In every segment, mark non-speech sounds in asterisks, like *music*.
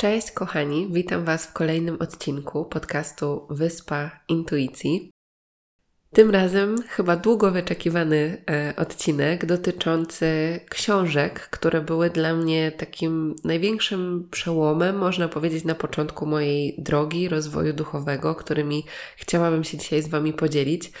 Cześć kochani, witam Was w kolejnym odcinku podcastu Wyspa Intuicji. Tym razem chyba długo wyczekiwany e, odcinek dotyczący książek, które były dla mnie takim największym przełomem, można powiedzieć, na początku mojej drogi rozwoju duchowego, którymi chciałabym się dzisiaj z Wami podzielić.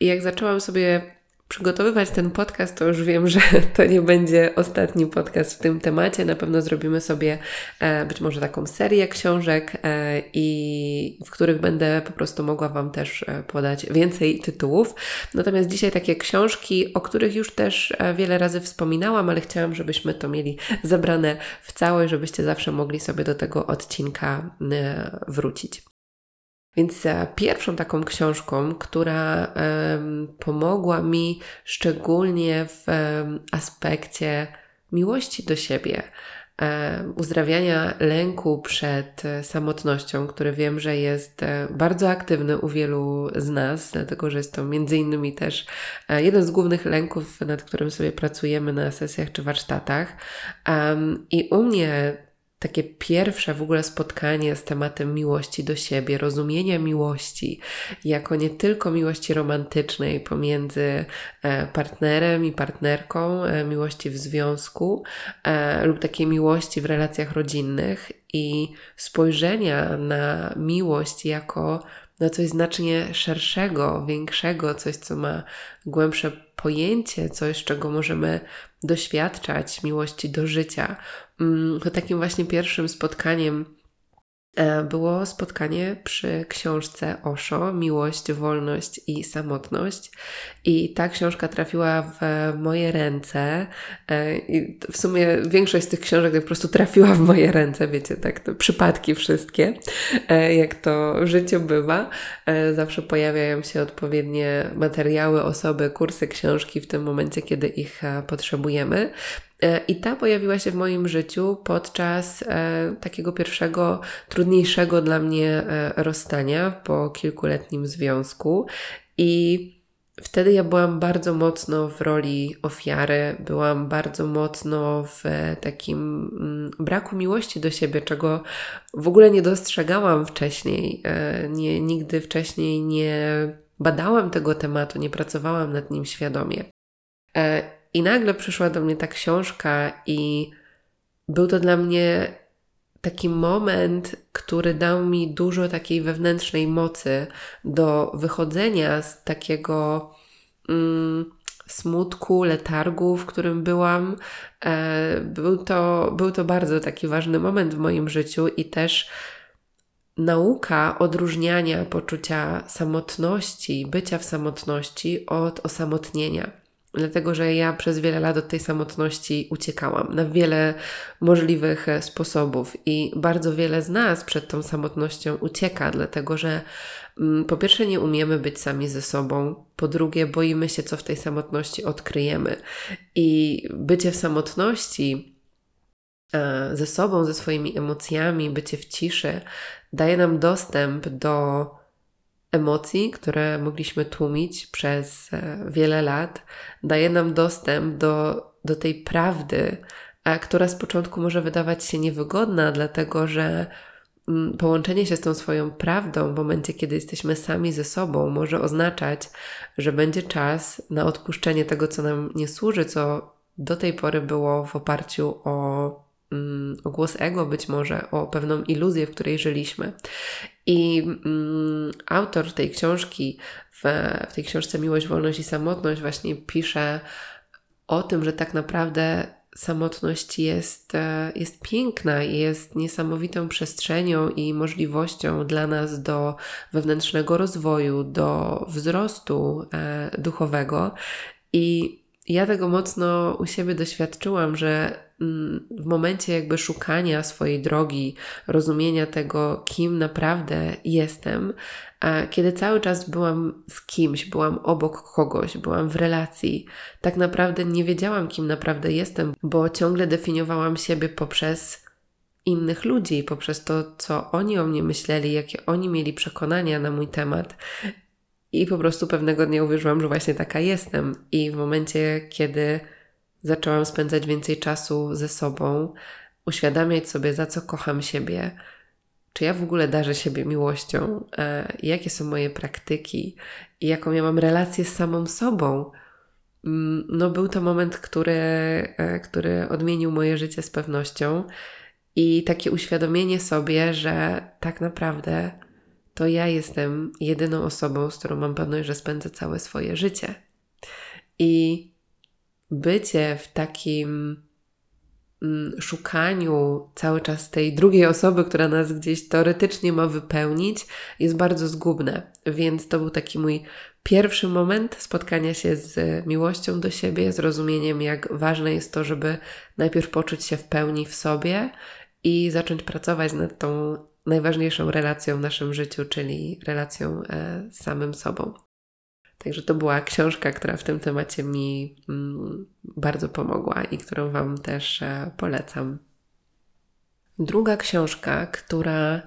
I jak zaczęłam sobie przygotowywać ten podcast, to już wiem, że *laughs* to nie będzie ostatni podcast w tym temacie. Na pewno zrobimy sobie e, być może taką serię książek, e, i w których będę po prostu mogła Wam też e, podać więcej tytułów. Natomiast dzisiaj takie książki, o których już też wiele razy wspominałam, ale chciałam, żebyśmy to mieli zebrane w całość, żebyście zawsze mogli sobie do tego odcinka wrócić. Więc e, pierwszą taką książką, która pomogła mi szczególnie w aspekcie miłości do siebie, uzdrawiania lęku przed e, samotnością, który wiem, że jest e, bardzo aktywny u wielu z nas, dlatego że jest to między innymi też jeden z głównych lęków, nad którym sobie pracujemy na sesjach czy warsztatach. I u mnie takie pierwsze w ogóle spotkanie z tematem miłości do siebie, rozumienia miłości jako nie tylko miłości romantycznej pomiędzy e, partnerem i partnerką, e, miłości w związku e, lub takiej miłości w relacjach rodzinnych i spojrzenia na miłość jako na coś znacznie szerszego, większego, coś, co ma głębsze pojęcie, coś, czego możemy doświadczać, miłości do życia. Mm, takim właśnie pierwszym spotkaniem E, było spotkanie przy książce Osho Miłość, Wolność i Samotność. I ta książka trafiła w moje ręce. E, I w sumie większość z tych książek po prostu trafiła w moje ręce, wiecie, tak, to przypadki wszystkie, e, jak to w życiu bywa. Zawsze pojawiają się odpowiednie materiały, osoby, kursy, książki w tym momencie, kiedy ich potrzebujemy. E, I ta pojawiła się w moim życiu podczas e, takiego pierwszego, trudniejszego dla mnie e, rozstania po kilkuletnim związku. I wtedy ja byłam bardzo mocno w roli ofiary, byłam bardzo mocno w takim mm, braku miłości do siebie, czego w ogóle nie dostrzegałam wcześniej. Nie, nigdy wcześniej nie badałam tego tematu, nie pracowałam nad nim świadomie. I nagle przyszła do mnie ta książka, i był to dla mnie taki moment, który dał mi dużo takiej wewnętrznej mocy do wychodzenia z takiego mm, smutku, letargu, w którym byłam. E, był, to, był to bardzo taki ważny moment w moim życiu i też nauka odróżniania poczucia samotności, bycia w samotności od osamotnienia dlatego że ja przez wiele lat od tej samotności uciekałam na wiele możliwych e, sposobów i bardzo wiele z nas przed tą samotnością ucieka, dlatego że mm, po pierwsze nie umiemy być sami ze sobą, po drugie boimy się, co w tej samotności odkryjemy. I bycie w samotności e, ze sobą, ze swoimi emocjami, bycie w ciszy daje nam dostęp do emocji, które mogliśmy tłumić przez e, wiele lat, daje nam dostęp do, do tej prawdy, która z początku może wydawać się niewygodna, dlatego że mm, połączenie się z tą swoją prawdą w momencie, kiedy jesteśmy sami ze sobą, może oznaczać, że będzie czas na odpuszczenie tego, co nam nie służy, co do tej pory było w oparciu o o głos ego, być może o pewną iluzję, w której żyliśmy. I mm, autor tej książki, w, w tej książce Miłość, Wolność i Samotność, właśnie pisze o tym, że tak naprawdę samotność jest, e, jest piękna i jest niesamowitą przestrzenią i możliwością dla nas do wewnętrznego rozwoju, do wzrostu e, duchowego. I ja tego mocno u siebie doświadczyłam, że mm, w momencie jakby szukania swojej drogi, rozumienia tego, kim naprawdę jestem, kiedy cały czas byłam z kimś, byłam obok kogoś, byłam w relacji, tak naprawdę nie wiedziałam, kim naprawdę jestem, bo ciągle definiowałam siebie poprzez innych ludzi, poprzez to, co oni o mnie myśleli, jakie oni mieli przekonania na mój temat. I po prostu pewnego dnia uwierzyłam, że właśnie taka jestem. I w momencie, kiedy zaczęłam spędzać więcej czasu ze sobą, uświadamiać sobie, za co kocham siebie, czy ja w ogóle darzę siebie miłością, e, jakie są moje praktyki i jaką ja mam relację z samą sobą. Mm, no, był to moment, który, e, który odmienił moje życie z pewnością i takie uświadomienie sobie, że tak naprawdę to ja jestem jedyną osobą, z którą mam pewność, że spędzę całe swoje życie. I bycie w takim mm, szukaniu cały czas tej drugiej osoby, która nas gdzieś teoretycznie ma wypełnić, jest bardzo zgubne. Więc to był taki mój pierwszy moment spotkania się z miłością do siebie, zrozumieniem, jak ważne jest to, żeby najpierw poczuć się w pełni w sobie i zacząć pracować nad tą najważniejszą relacją w naszym życiu, czyli relacją e, z samym sobą. Także to była książka, która w tym temacie mi mm, bardzo pomogła i którą Wam też e, polecam. Druga książka, która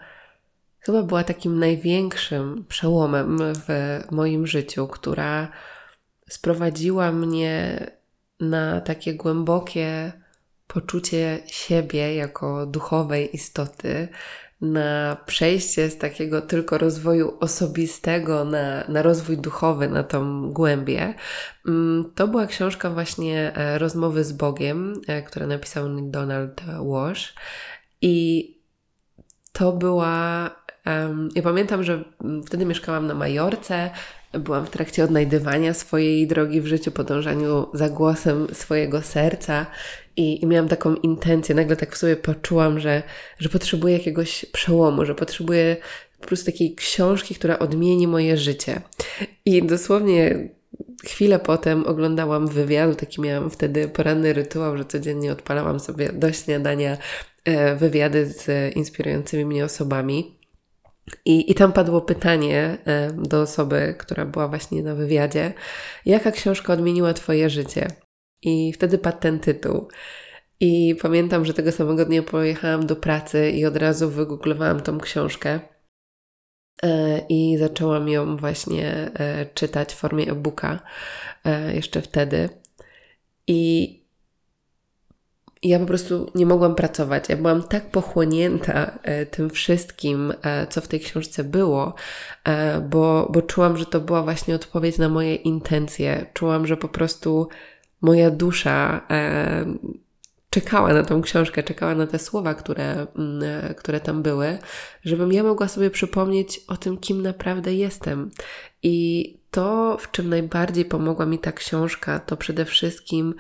chyba była takim największym przełomem w moim życiu, która sprowadziła mnie na takie głębokie poczucie siebie jako duchowej istoty, na przejście z takiego tylko rozwoju osobistego na, na rozwój duchowy, na tą głębię. Mm, to była książka właśnie e, Rozmowy z Bogiem, e, która napisał Donald Walsh. I to była. Ja pamiętam, że wtedy mieszkałam na Majorce, byłam w trakcie odnajdywania swojej drogi w życiu, podążaniu za głosem swojego serca i, i miałam taką intencję. Nagle tak w sobie poczułam, że, że potrzebuję jakiegoś przełomu, że potrzebuję po prostu takiej książki, która odmieni moje życie. I dosłownie chwilę potem oglądałam wywiad, taki miałam wtedy poranny rytuał, że codziennie odpalałam sobie do śniadania e, wywiady z inspirującymi mnie osobami. I, I tam padło pytanie e, do osoby, która była właśnie na wywiadzie: Jaka książka odmieniła Twoje życie? I wtedy padł ten tytuł. I pamiętam, że tego samego dnia pojechałam do pracy i od razu wygooglowałam tą książkę. E, I zaczęłam ją właśnie e, czytać w formie e-booka jeszcze wtedy. I ja po prostu nie mogłam pracować. Ja byłam tak pochłonięta e, tym wszystkim, e, co w tej książce było, e, bo, bo czułam, że to była właśnie odpowiedź na moje intencje. Czułam, że po prostu moja dusza czekała na tą książkę, czekała na te słowa, które, mm, które tam były, żebym ja mogła sobie przypomnieć o tym, kim naprawdę jestem. I to, w czym najbardziej pomogła mi ta książka, to przede wszystkim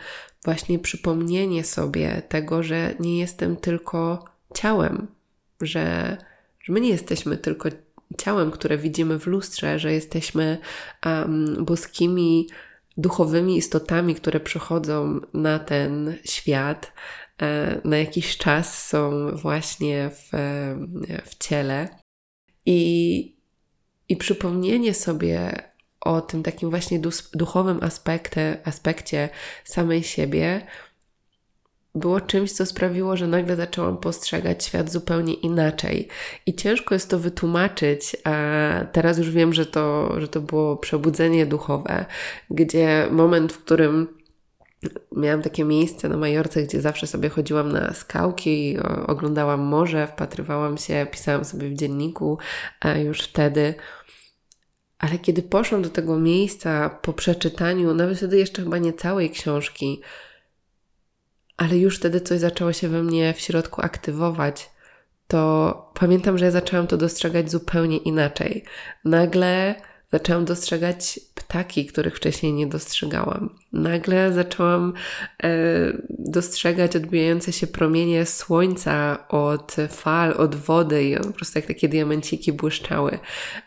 właśnie przypomnienie sobie tego, że nie jestem tylko ciałem, że, że my nie jesteśmy tylko ciałem, które widzimy w lustrze, że jesteśmy um, boskimi, duchowymi istotami, które przychodzą na ten świat, e, na jakiś czas są właśnie w, w ciele. I, I przypomnienie sobie o tym takim właśnie duchowym aspekcie, aspekcie samej siebie było czymś, co sprawiło, że nagle zaczęłam postrzegać świat zupełnie inaczej. I ciężko jest to wytłumaczyć, a teraz już wiem, że to, że to było przebudzenie duchowe, gdzie moment, w którym miałam takie miejsce na Majorce, gdzie zawsze sobie chodziłam na skałki, oglądałam morze, wpatrywałam się, pisałam sobie w dzienniku już wtedy ale kiedy poszłam do tego miejsca po przeczytaniu, nawet wtedy jeszcze chyba nie całej książki, ale już wtedy coś zaczęło się we mnie w środku aktywować, to pamiętam, że ja zaczęłam to dostrzegać zupełnie inaczej. Nagle zaczęłam dostrzegać ptaki, których wcześniej nie dostrzegałam. Nagle zaczęłam e, dostrzegać odbijające się promienie słońca od fal, od wody i one po prostu jak takie diamenciki błyszczały.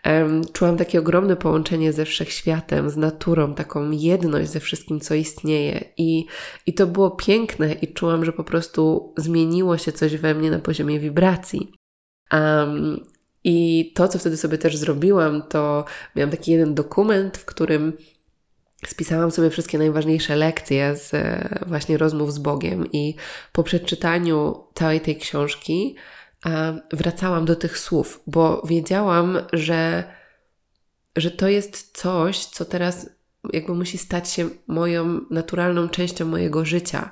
E, czułam takie ogromne połączenie ze wszechświatem, z naturą, taką jedność ze wszystkim, co istnieje. I, i to było piękne i czułam, że po prostu zmieniło się coś we mnie na poziomie wibracji. Um, i to, co wtedy sobie też zrobiłam, to miałam taki jeden dokument, w którym spisałam sobie wszystkie najważniejsze lekcje z e, właśnie rozmów z Bogiem i po przeczytaniu całej tej książki wracałam do tych słów, bo wiedziałam, że, że to jest coś, co teraz jakby musi stać się moją naturalną częścią mojego życia.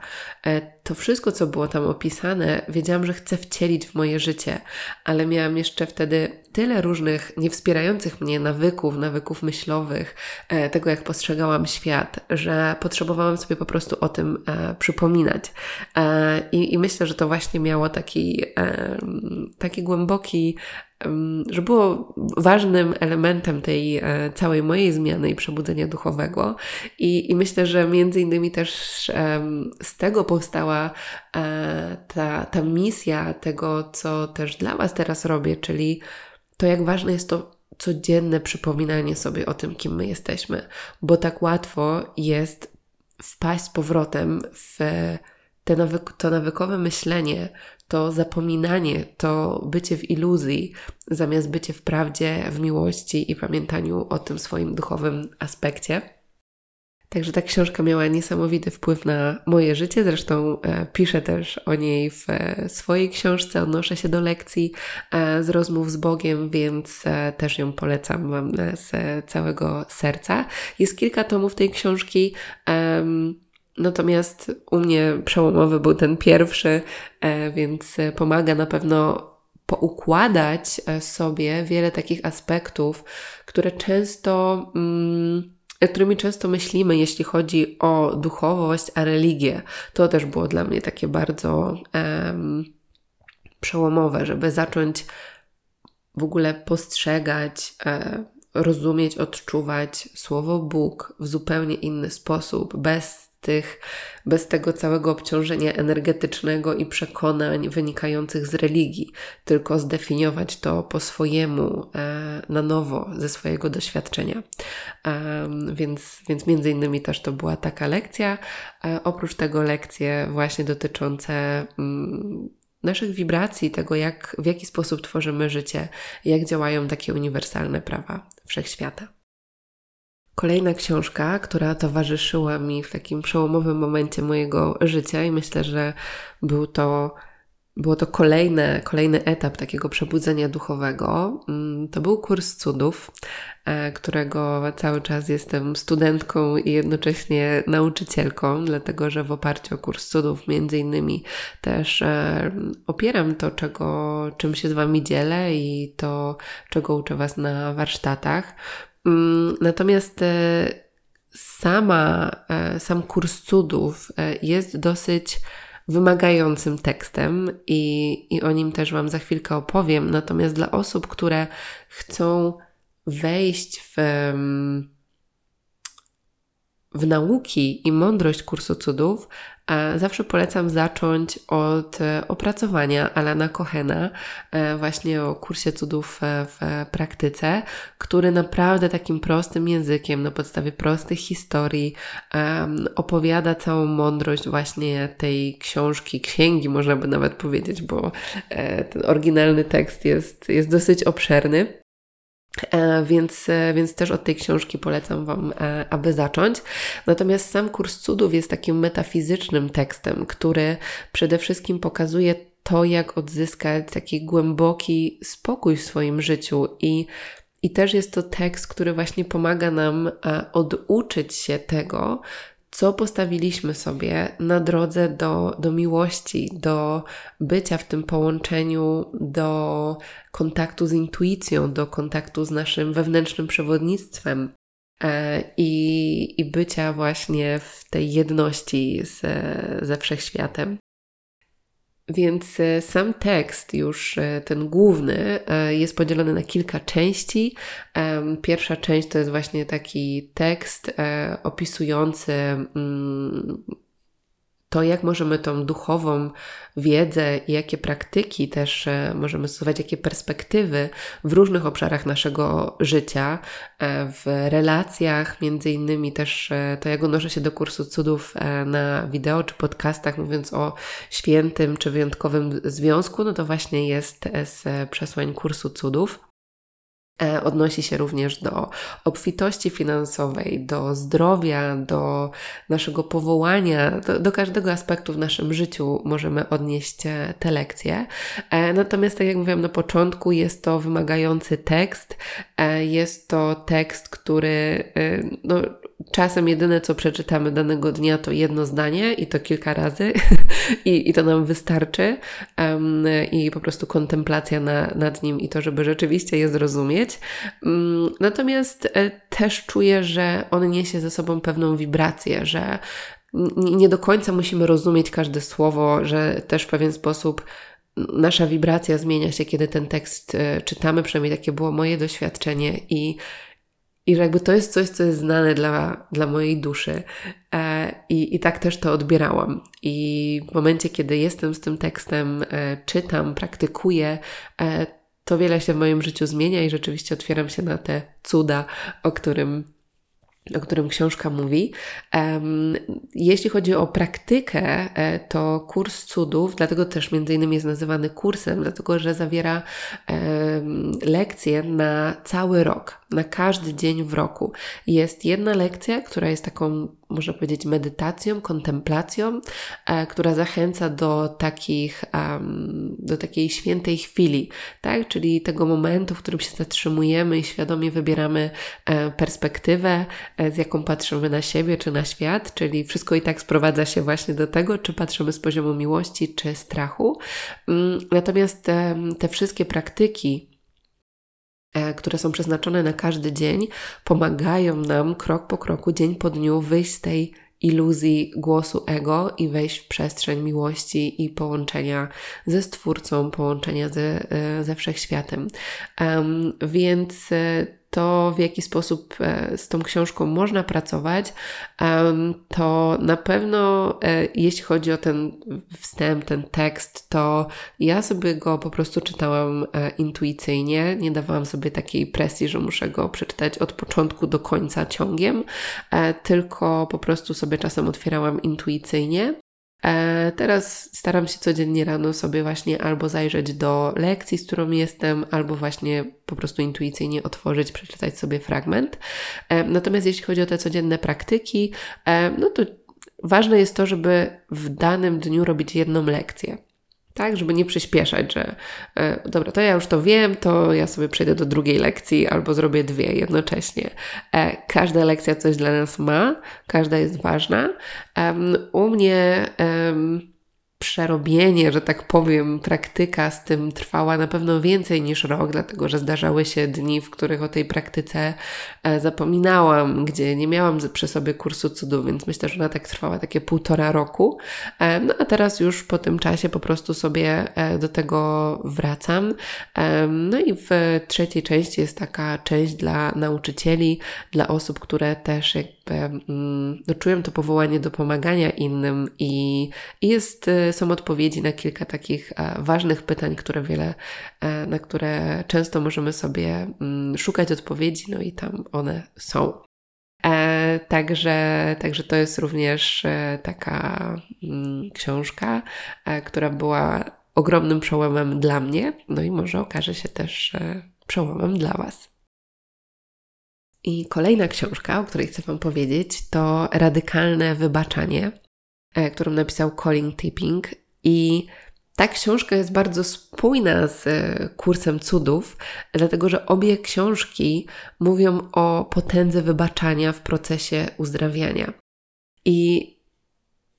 E, to wszystko, co było tam opisane, wiedziałam, że chcę wcielić w moje życie, ale miałam jeszcze wtedy tyle różnych niewspierających mnie nawyków, nawyków myślowych, e, tego jak postrzegałam świat, że potrzebowałam sobie po prostu o tym e, przypominać. I, I, myślę, że to właśnie miało taki, taki głęboki że było ważnym elementem tej e, całej mojej zmiany i przebudzenia duchowego. I, i myślę, że między innymi też z tego powstała e, ta, ta misja tego, co też dla Was teraz robię, czyli to, jak ważne jest to codzienne przypominanie sobie o tym, kim my jesteśmy, bo tak łatwo jest wpaść z powrotem w te nawyk, to nawykowe myślenie, to zapominanie, to bycie w iluzji, zamiast bycie w prawdzie, w miłości i pamiętaniu o tym swoim duchowym aspekcie. Także ta książka miała niesamowity wpływ na moje życie. Zresztą e, piszę też o niej w e, swojej książce, odnoszę się do lekcji e, z rozmów z Bogiem, więc e, też ją polecam Wam e, z całego serca. Jest kilka tomów tej książki. Natomiast u mnie przełomowy był ten pierwszy, e, więc pomaga na pewno poukładać sobie wiele takich aspektów, które często, mm, którymi często myślimy, jeśli chodzi o duchowość, a religię. To też było dla mnie takie bardzo przełomowe, żeby zacząć w ogóle postrzegać, e, rozumieć, odczuwać słowo Bóg w zupełnie inny sposób, bez tych, bez tego całego obciążenia energetycznego i przekonań wynikających z religii, tylko zdefiniować to po swojemu, e, na nowo, ze swojego doświadczenia. Więc, więc między innymi też to była taka lekcja. E, oprócz tego lekcje właśnie dotyczące mm, naszych wibracji, tego jak, w jaki sposób tworzymy życie, jak działają takie uniwersalne prawa wszechświata. Kolejna książka, która towarzyszyła mi w takim przełomowym momencie mojego życia i myślę, że był to, było to kolejne, kolejny etap takiego przebudzenia duchowego, mm, to był kurs cudów, e, którego cały czas jestem studentką i jednocześnie nauczycielką, dlatego że w oparciu o kurs cudów między innymi też e, opieram to, czego, czym się z Wami dzielę i to, czego uczę Was na warsztatach. Mm, natomiast e, sama, e, sam kurs cudów e, jest dosyć wymagającym tekstem i, i o nim też Wam za chwilkę opowiem. Natomiast dla osób, które chcą wejść w, w nauki i mądrość kursu cudów, Zawsze polecam zacząć od e, opracowania Alana Cohena, e, właśnie o kursie cudów e, w praktyce, który naprawdę takim prostym językiem, na podstawie prostych historii, opowiada całą mądrość właśnie tej książki, księgi, można by nawet powiedzieć, bo ten oryginalny tekst jest, jest dosyć obszerny. E, więc, e, więc też od tej książki polecam Wam, e, aby zacząć. Natomiast sam kurs cudów jest takim metafizycznym tekstem, który przede wszystkim pokazuje to, jak odzyskać taki głęboki spokój w swoim życiu i i też jest to tekst, który właśnie pomaga nam oduczyć się tego, co postawiliśmy sobie na drodze do, do miłości, do bycia w tym połączeniu, do kontaktu z intuicją, do kontaktu z naszym wewnętrznym przewodnictwem e, i, i bycia właśnie w tej jedności z, ze wszechświatem. Więc e, sam tekst, już e, ten główny, e, jest podzielony na kilka części. Pierwsza część to jest właśnie taki tekst opisujący mm, to, jak możemy tą duchową wiedzę i jakie praktyki też e, możemy stosować, jakie perspektywy w różnych obszarach naszego życia, e, w relacjach, między innymi też e, to, jak odnoszę się do kursu cudów na wideo czy podcastach, mówiąc o świętym czy wyjątkowym związku, no to właśnie jest z przesłań kursu cudów. E, odnosi się również do obfitości finansowej, do zdrowia, do naszego powołania, do, do, każdego aspektu w naszym życiu możemy odnieść e, te lekcje. E, natomiast, tak jak mówiłam na początku, jest to wymagający tekst. Jest to tekst, który no, czasem jedyne, co przeczytamy danego dnia, to jedno zdanie i to kilka razy, *laughs* *laughs* I, i to nam wystarczy. Um, I po prostu kontemplacja na, nad nim i to, żeby rzeczywiście je zrozumieć. Um, natomiast e, też czuję, że on niesie ze sobą pewną wibrację, że nie do końca musimy rozumieć każde słowo, że też w pewien sposób nasza wibracja zmienia się, kiedy ten tekst e, czytamy, przynajmniej takie było moje doświadczenie i i że jakby to jest coś, co jest znane dla, dla mojej duszy. E, i, I tak też to odbierałam. I w momencie, kiedy jestem z tym tekstem, e, czytam, praktykuję, e, to wiele się w moim życiu zmienia i rzeczywiście otwieram się na te cuda, o którym o którym książka mówi. Jeśli chodzi o praktykę, e, to kurs cudów, dlatego też między innymi jest nazywany kursem, dlatego że zawiera lekcje na cały rok, na każdy dzień w roku. Jest jedna lekcja, która jest taką można powiedzieć, medytacją, kontemplacją, e, która zachęca do takich, um, do takiej świętej chwili, tak? Czyli tego momentu, w którym się zatrzymujemy i świadomie wybieramy e, perspektywę, e, z jaką patrzymy na siebie czy na świat, czyli wszystko i tak sprowadza się właśnie do tego, czy patrzymy z poziomu miłości czy strachu. Mm, natomiast te wszystkie praktyki, które są przeznaczone na każdy dzień, pomagają nam krok po kroku, dzień po dniu wyjść z tej iluzji głosu ego i wejść w przestrzeń miłości i połączenia ze Stwórcą, połączenia ze, e, ze wszechświatem. Um, więc e, to, w jaki sposób e, z tą książką można pracować, to na pewno, e, jeśli chodzi o ten wstęp, ten tekst, to ja sobie go po prostu czytałam e, intuicyjnie. Nie dawałam sobie takiej presji, że muszę go przeczytać od początku do końca ciągiem, tylko po prostu sobie czasem otwierałam intuicyjnie. E, teraz staram się codziennie rano sobie właśnie albo zajrzeć do lekcji, z którą jestem, albo właśnie po prostu intuicyjnie otworzyć, przeczytać sobie fragment. E, natomiast jeśli chodzi o te codzienne praktyki, e, no to ważne jest to, żeby w danym dniu robić jedną lekcję. Tak, żeby nie przyspieszać, że e, dobra, to ja już to wiem, to ja sobie przejdę do drugiej lekcji albo zrobię dwie jednocześnie. E, każda lekcja coś dla nas ma, każda jest ważna. u mnie przerobienie, że tak powiem, praktyka z tym trwała na pewno więcej niż rok, dlatego że zdarzały się dni, w których o tej praktyce e, zapominałam, gdzie nie miałam przy sobie kursu cudów, więc myślę, że ona tak trwała takie półtora roku. E, no a teraz już po tym czasie po prostu sobie e, do tego wracam. No i w trzeciej części jest taka część dla nauczycieli, dla osób, które też jakby no, czują to powołanie do pomagania innym i, i jest są odpowiedzi na kilka takich e, ważnych pytań, które wiele, e, na które często możemy sobie mm, szukać odpowiedzi, no i tam one są. E, także, także to jest również taka mm, książka, która była ogromnym przełomem dla mnie, no i może okaże się też przełomem dla Was. I kolejna książka, o której chcę Wam powiedzieć, to Radykalne Wybaczanie E, którą napisał Colin Tipping. I ta książka jest bardzo spójna z e, kursem cudów, dlatego że obie książki mówią o potędze wybaczania w procesie uzdrawiania. I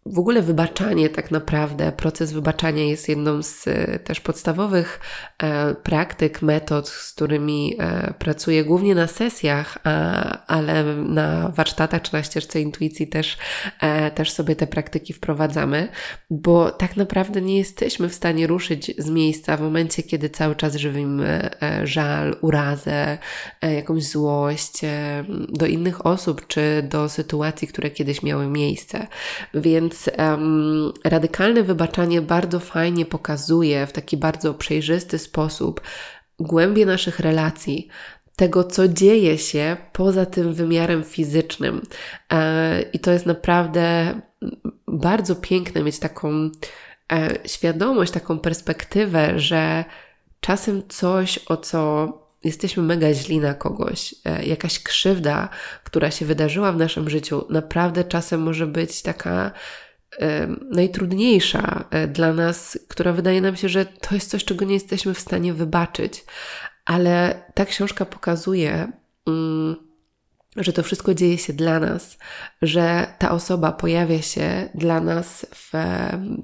w ogóle wybaczanie, tak naprawdę, proces wybaczania jest jedną z e, też podstawowych e, praktyk, metod, z którymi e, pracuję głównie na sesjach, ale na warsztatach czy na ścieżce intuicji też, też sobie te praktyki wprowadzamy, bo tak naprawdę nie jesteśmy w stanie ruszyć z miejsca w momencie, kiedy cały czas żywimy żal, urazę, jakąś złość do innych osób czy do sytuacji, które kiedyś miały miejsce. Więc więc um, radykalne wybaczanie bardzo fajnie pokazuje w taki bardzo przejrzysty sposób głębie naszych relacji, tego, co dzieje się poza tym wymiarem fizycznym. E, I to jest naprawdę bardzo piękne mieć taką e, świadomość, taką perspektywę, że czasem coś, o co jesteśmy mega źli na kogoś, e, jakaś krzywda, która się wydarzyła w naszym życiu, naprawdę czasem może być taka najtrudniejsza e, dla nas, która wydaje nam się, że to jest coś, czego nie jesteśmy w stanie wybaczyć. Ale ta książka pokazuje, mm, że to wszystko dzieje się dla nas, że ta osoba pojawia się dla nas w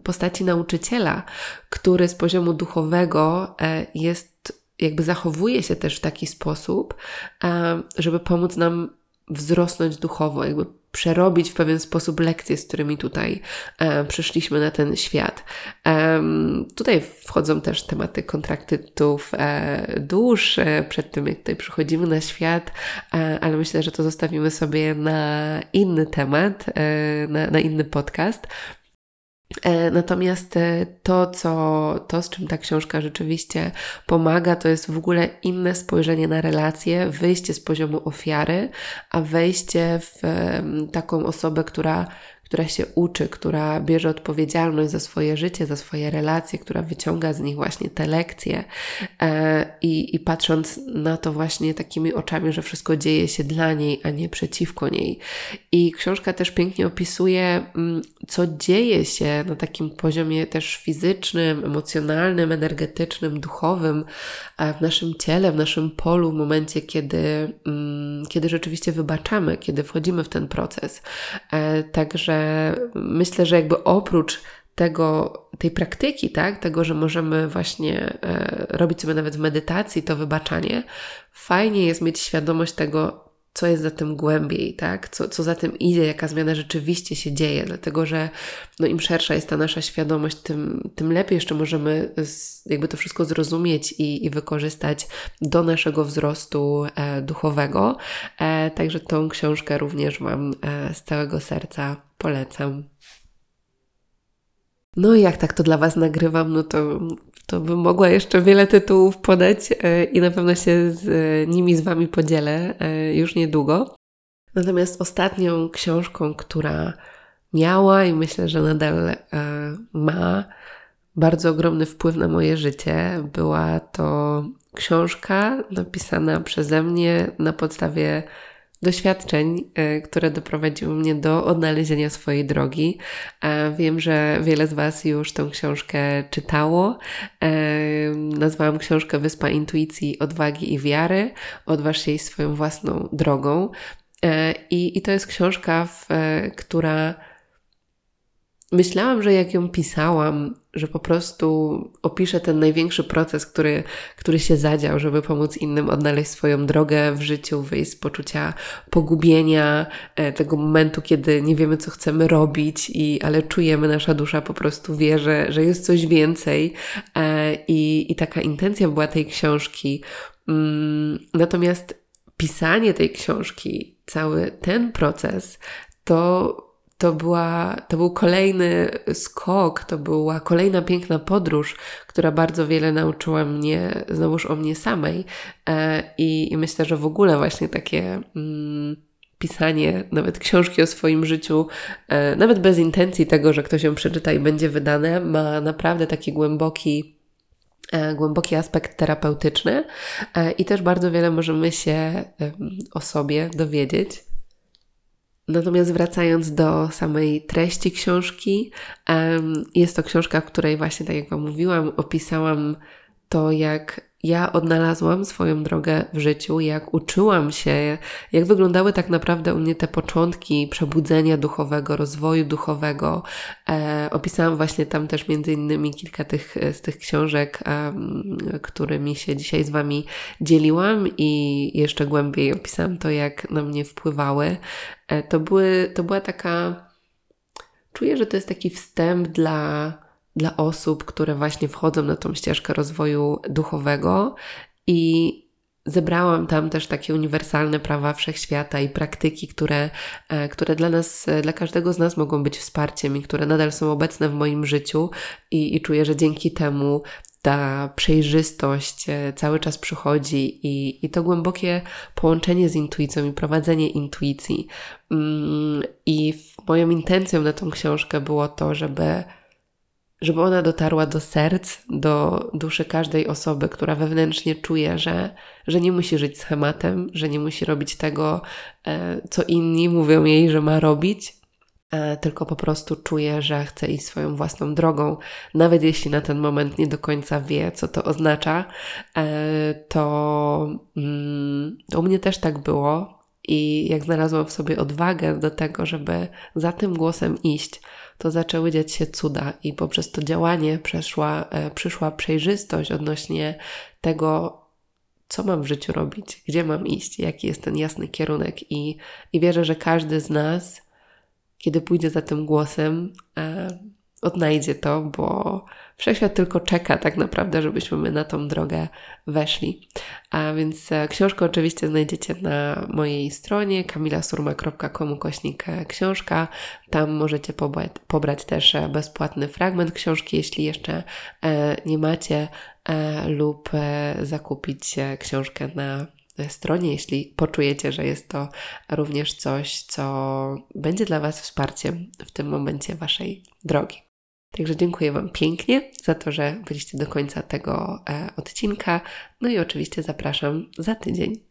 postaci nauczyciela, który z poziomu duchowego jest jakby zachowuje się też w taki sposób, e, żeby pomóc nam wzrosnąć duchowo, jakby przerobić w pewien sposób lekcje, z którymi tutaj e, przyszliśmy na ten świat. E, tutaj wchodzą też tematy kontraktów e, dusz, e, przed tym jak tutaj przychodzimy na świat, e, ale myślę, że to zostawimy sobie na inny temat, e, na, na inny podcast. E, natomiast e, to, co, to, z czym ta książka rzeczywiście pomaga, to jest w ogóle inne spojrzenie na relacje, wyjście z poziomu ofiary, a wejście w taką osobę, która która się uczy, która bierze odpowiedzialność za swoje życie, za swoje relacje, która wyciąga z nich właśnie te lekcje e, i, i patrząc na to właśnie takimi oczami, że wszystko dzieje się dla niej, a nie przeciwko niej. I książka też pięknie opisuje, mm, co dzieje się na takim poziomie też fizycznym, emocjonalnym, energetycznym, duchowym e, w naszym ciele, w naszym polu, w momencie, kiedy, mm, kiedy rzeczywiście wybaczamy, kiedy wchodzimy w ten proces. E, także myślę, że jakby oprócz tego, tej praktyki, tak, tego, że możemy właśnie e, robić sobie nawet w medytacji to wybaczanie, fajnie jest mieć świadomość tego, co jest za tym głębiej, tak? Co, co za tym idzie, jaka zmiana rzeczywiście się dzieje, dlatego że no, im szersza jest ta nasza świadomość, tym, tym lepiej jeszcze możemy z, jakby to wszystko zrozumieć i, i wykorzystać do naszego wzrostu e, duchowego. E, także tą książkę również Wam e, z całego serca polecam. No i jak tak to dla Was nagrywam, no to, to bym mogła jeszcze wiele tytułów podać e, i na pewno się z nimi z Wami podzielę e, już niedługo. Natomiast ostatnią książką, która miała i myślę, że nadal e, ma bardzo ogromny wpływ na moje życie, była to książka napisana przeze mnie na podstawie doświadczeń, e, które doprowadziły mnie do odnalezienia swojej drogi. E, wiem, że wiele z Was już tę książkę czytało. E, nazwałam książkę Wyspa Intuicji, Odwagi i Wiary. Odważ się swoją własną drogą. I, i to jest książka, w, która myślałam, że jak ją pisałam, że po prostu opiszę ten największy proces, który, który się zadział, żeby pomóc innym odnaleźć swoją drogę w życiu, wyjść z poczucia pogubienia, e, tego momentu, kiedy nie wiemy, co chcemy robić, i, ale czujemy, nasza dusza po prostu wie, że, że jest coś więcej. E, I, I taka intencja była tej książki. Mm, natomiast pisanie tej książki, cały ten proces, to to, była, to był kolejny skok, to była kolejna piękna podróż, która bardzo wiele nauczyła mnie znowuż o mnie samej. E, I, i myślę, że w ogóle właśnie takie. Mm, pisanie nawet książki o swoim życiu, e, nawet bez intencji tego, że ktoś ją przeczyta i będzie wydane, ma naprawdę taki głęboki, e, głęboki aspekt terapeutyczny i też bardzo wiele możemy się o sobie dowiedzieć. Natomiast wracając do samej treści książki, jest to książka, w której właśnie, tak jak Wam mówiłam, opisałam to, jak ja odnalazłam swoją drogę w życiu, jak uczyłam się, jak wyglądały tak naprawdę u mnie te początki przebudzenia duchowego, rozwoju duchowego. E, opisałam właśnie tam też między innymi kilka tych, z tych książek, e, którymi się dzisiaj z Wami dzieliłam i jeszcze głębiej opisałam to, jak na mnie wpływały. E, to, były, to była taka, czuję, że to jest taki wstęp dla dla osób, które właśnie wchodzą na tą ścieżkę rozwoju duchowego i zebrałam tam też takie uniwersalne prawa wszechświata i praktyki, które, e, które dla nas, dla każdego z nas mogą być wsparciem i które nadal są obecne w moim życiu i, i czuję, że dzięki temu ta przejrzystość e, cały czas przychodzi i, i to głębokie połączenie z intuicją i prowadzenie intuicji. Mm, I moją intencją na tą książkę było to, żeby żeby ona dotarła do serc, do duszy każdej osoby, która wewnętrznie czuje, że, że nie musi żyć schematem, że nie musi robić tego, e, co inni mówią jej, że ma robić, e, tylko po prostu czuje, że chce iść swoją własną drogą, nawet jeśli na ten moment nie do końca wie, co to oznacza, e, to, mm, u mnie też tak było. I jak znalazłam w sobie odwagę do tego, żeby za tym głosem iść, to zaczęły dziać się cuda i poprzez to działanie przeszła, e, przyszła przejrzystość odnośnie tego, co mam w życiu robić, gdzie mam iść, jaki jest ten jasny kierunek i, i wierzę, że każdy z nas, kiedy pójdzie za tym głosem, e, odnajdzie to, bo wszechświat tylko czeka tak naprawdę, żebyśmy my na tą drogę weszli. A więc e, książkę oczywiście znajdziecie na mojej stronie kamilasurma.com kośnik e, książka. Tam możecie pobrać, pobrać też e, bezpłatny fragment książki, jeśli jeszcze nie macie, lub zakupić książkę na stronie, jeśli poczujecie, że jest to również coś, co będzie dla Was wsparciem w tym momencie Waszej drogi. Także dziękuję Wam pięknie za to, że byliście do końca tego e, odcinka. No i oczywiście zapraszam za tydzień